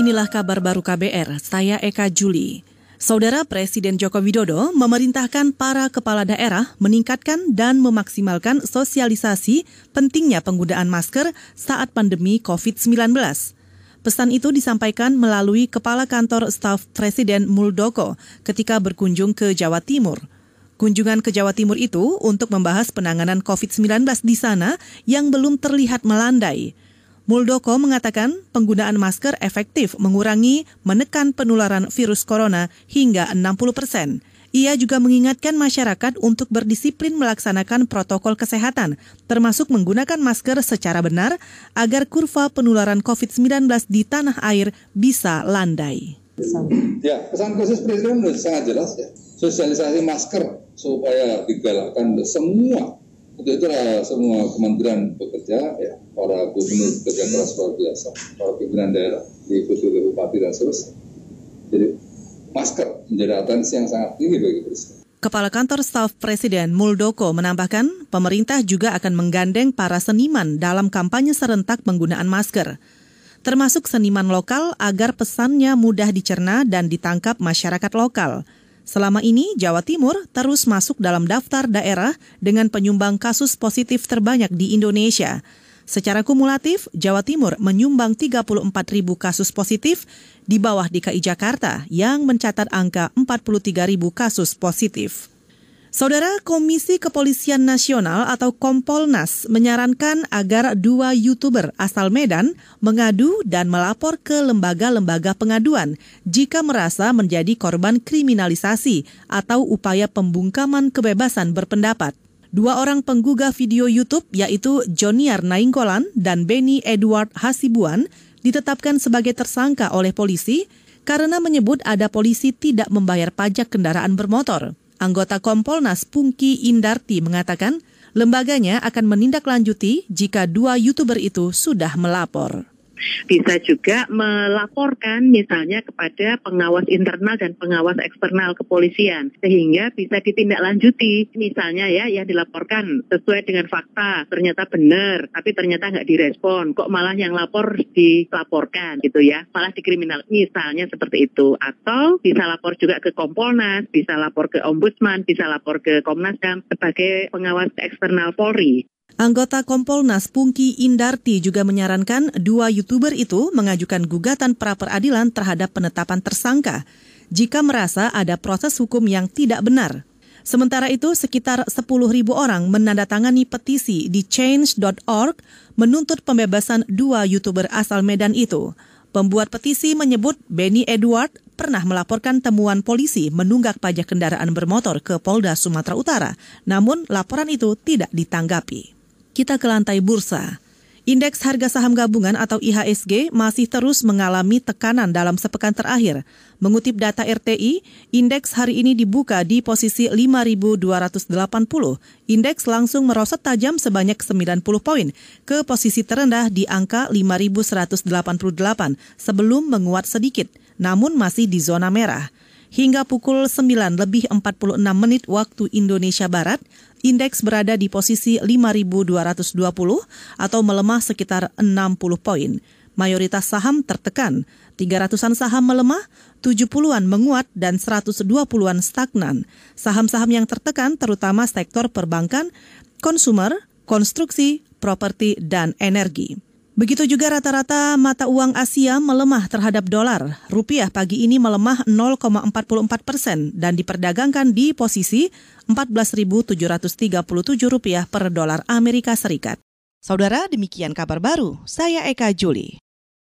Inilah kabar baru KBR, saya Eka Juli. Saudara Presiden Joko Widodo memerintahkan para kepala daerah meningkatkan dan memaksimalkan sosialisasi pentingnya penggunaan masker saat pandemi COVID-19. Pesan itu disampaikan melalui Kepala Kantor Staf Presiden Muldoko ketika berkunjung ke Jawa Timur. Kunjungan ke Jawa Timur itu untuk membahas penanganan COVID-19 di sana yang belum terlihat melandai. Muldoko mengatakan penggunaan masker efektif mengurangi menekan penularan virus corona hingga 60 persen. Ia juga mengingatkan masyarakat untuk berdisiplin melaksanakan protokol kesehatan, termasuk menggunakan masker secara benar agar kurva penularan COVID-19 di tanah air bisa landai. Ya, pesan khusus Presiden sangat jelas ya. Sosialisasi masker supaya digalakkan semua untuk itulah semua kementerian bekerja, ya, para gubernur bekerja keras luar biasa, para pimpinan daerah, diikuti oleh bupati dan seterusnya. Jadi masker menjadi atensi yang sangat tinggi bagi presiden. Kepala Kantor Staf Presiden Muldoko menambahkan, pemerintah juga akan menggandeng para seniman dalam kampanye serentak penggunaan masker, termasuk seniman lokal agar pesannya mudah dicerna dan ditangkap masyarakat lokal. Selama ini, Jawa Timur terus masuk dalam daftar daerah dengan penyumbang kasus positif terbanyak di Indonesia. Secara kumulatif, Jawa Timur menyumbang 34 ribu kasus positif di bawah DKI Jakarta yang mencatat angka 43 ribu kasus positif. Saudara Komisi Kepolisian Nasional atau Kompolnas menyarankan agar dua YouTuber asal Medan mengadu dan melapor ke lembaga-lembaga pengaduan jika merasa menjadi korban kriminalisasi atau upaya pembungkaman kebebasan berpendapat. Dua orang penggugah video YouTube yaitu Joniar Nainggolan dan Benny Edward Hasibuan ditetapkan sebagai tersangka oleh polisi karena menyebut ada polisi tidak membayar pajak kendaraan bermotor. Anggota Kompolnas Pungki Indarti mengatakan lembaganya akan menindaklanjuti jika dua YouTuber itu sudah melapor bisa juga melaporkan misalnya kepada pengawas internal dan pengawas eksternal kepolisian sehingga bisa ditindaklanjuti. Misalnya ya yang dilaporkan sesuai dengan fakta ternyata benar tapi ternyata nggak direspon kok malah yang lapor dilaporkan gitu ya. Malah dikriminal misalnya seperti itu. Atau bisa lapor juga ke Kompolnas bisa lapor ke Ombudsman bisa lapor ke Komnas HAM sebagai pengawas eksternal Polri Anggota Kompolnas Pungki Indarti juga menyarankan dua YouTuber itu mengajukan gugatan pra-peradilan terhadap penetapan tersangka jika merasa ada proses hukum yang tidak benar. Sementara itu, sekitar 10 ribu orang menandatangani petisi di change.org menuntut pembebasan dua YouTuber asal Medan itu. Pembuat petisi menyebut Benny Edward pernah melaporkan temuan polisi menunggak pajak kendaraan bermotor ke Polda Sumatera Utara, namun laporan itu tidak ditanggapi. Kita ke lantai bursa. Indeks harga saham gabungan atau IHSG masih terus mengalami tekanan dalam sepekan terakhir. Mengutip data RTI, indeks hari ini dibuka di posisi 5.280. Indeks langsung merosot tajam sebanyak 90 poin ke posisi terendah di angka 5.188 sebelum menguat sedikit, namun masih di zona merah. Hingga pukul 9 lebih 46 menit waktu Indonesia Barat, indeks berada di posisi 5.220 atau melemah sekitar 60 poin. Mayoritas saham tertekan, 300-an saham melemah, 70-an menguat, dan 120-an stagnan. Saham-saham yang tertekan terutama sektor perbankan, konsumer, konstruksi, properti, dan energi. Begitu juga rata-rata mata uang Asia melemah terhadap dolar. Rupiah pagi ini melemah 0,44 persen dan diperdagangkan di posisi 14.737 rupiah per dolar Amerika Serikat. Saudara, demikian kabar baru. Saya Eka Juli.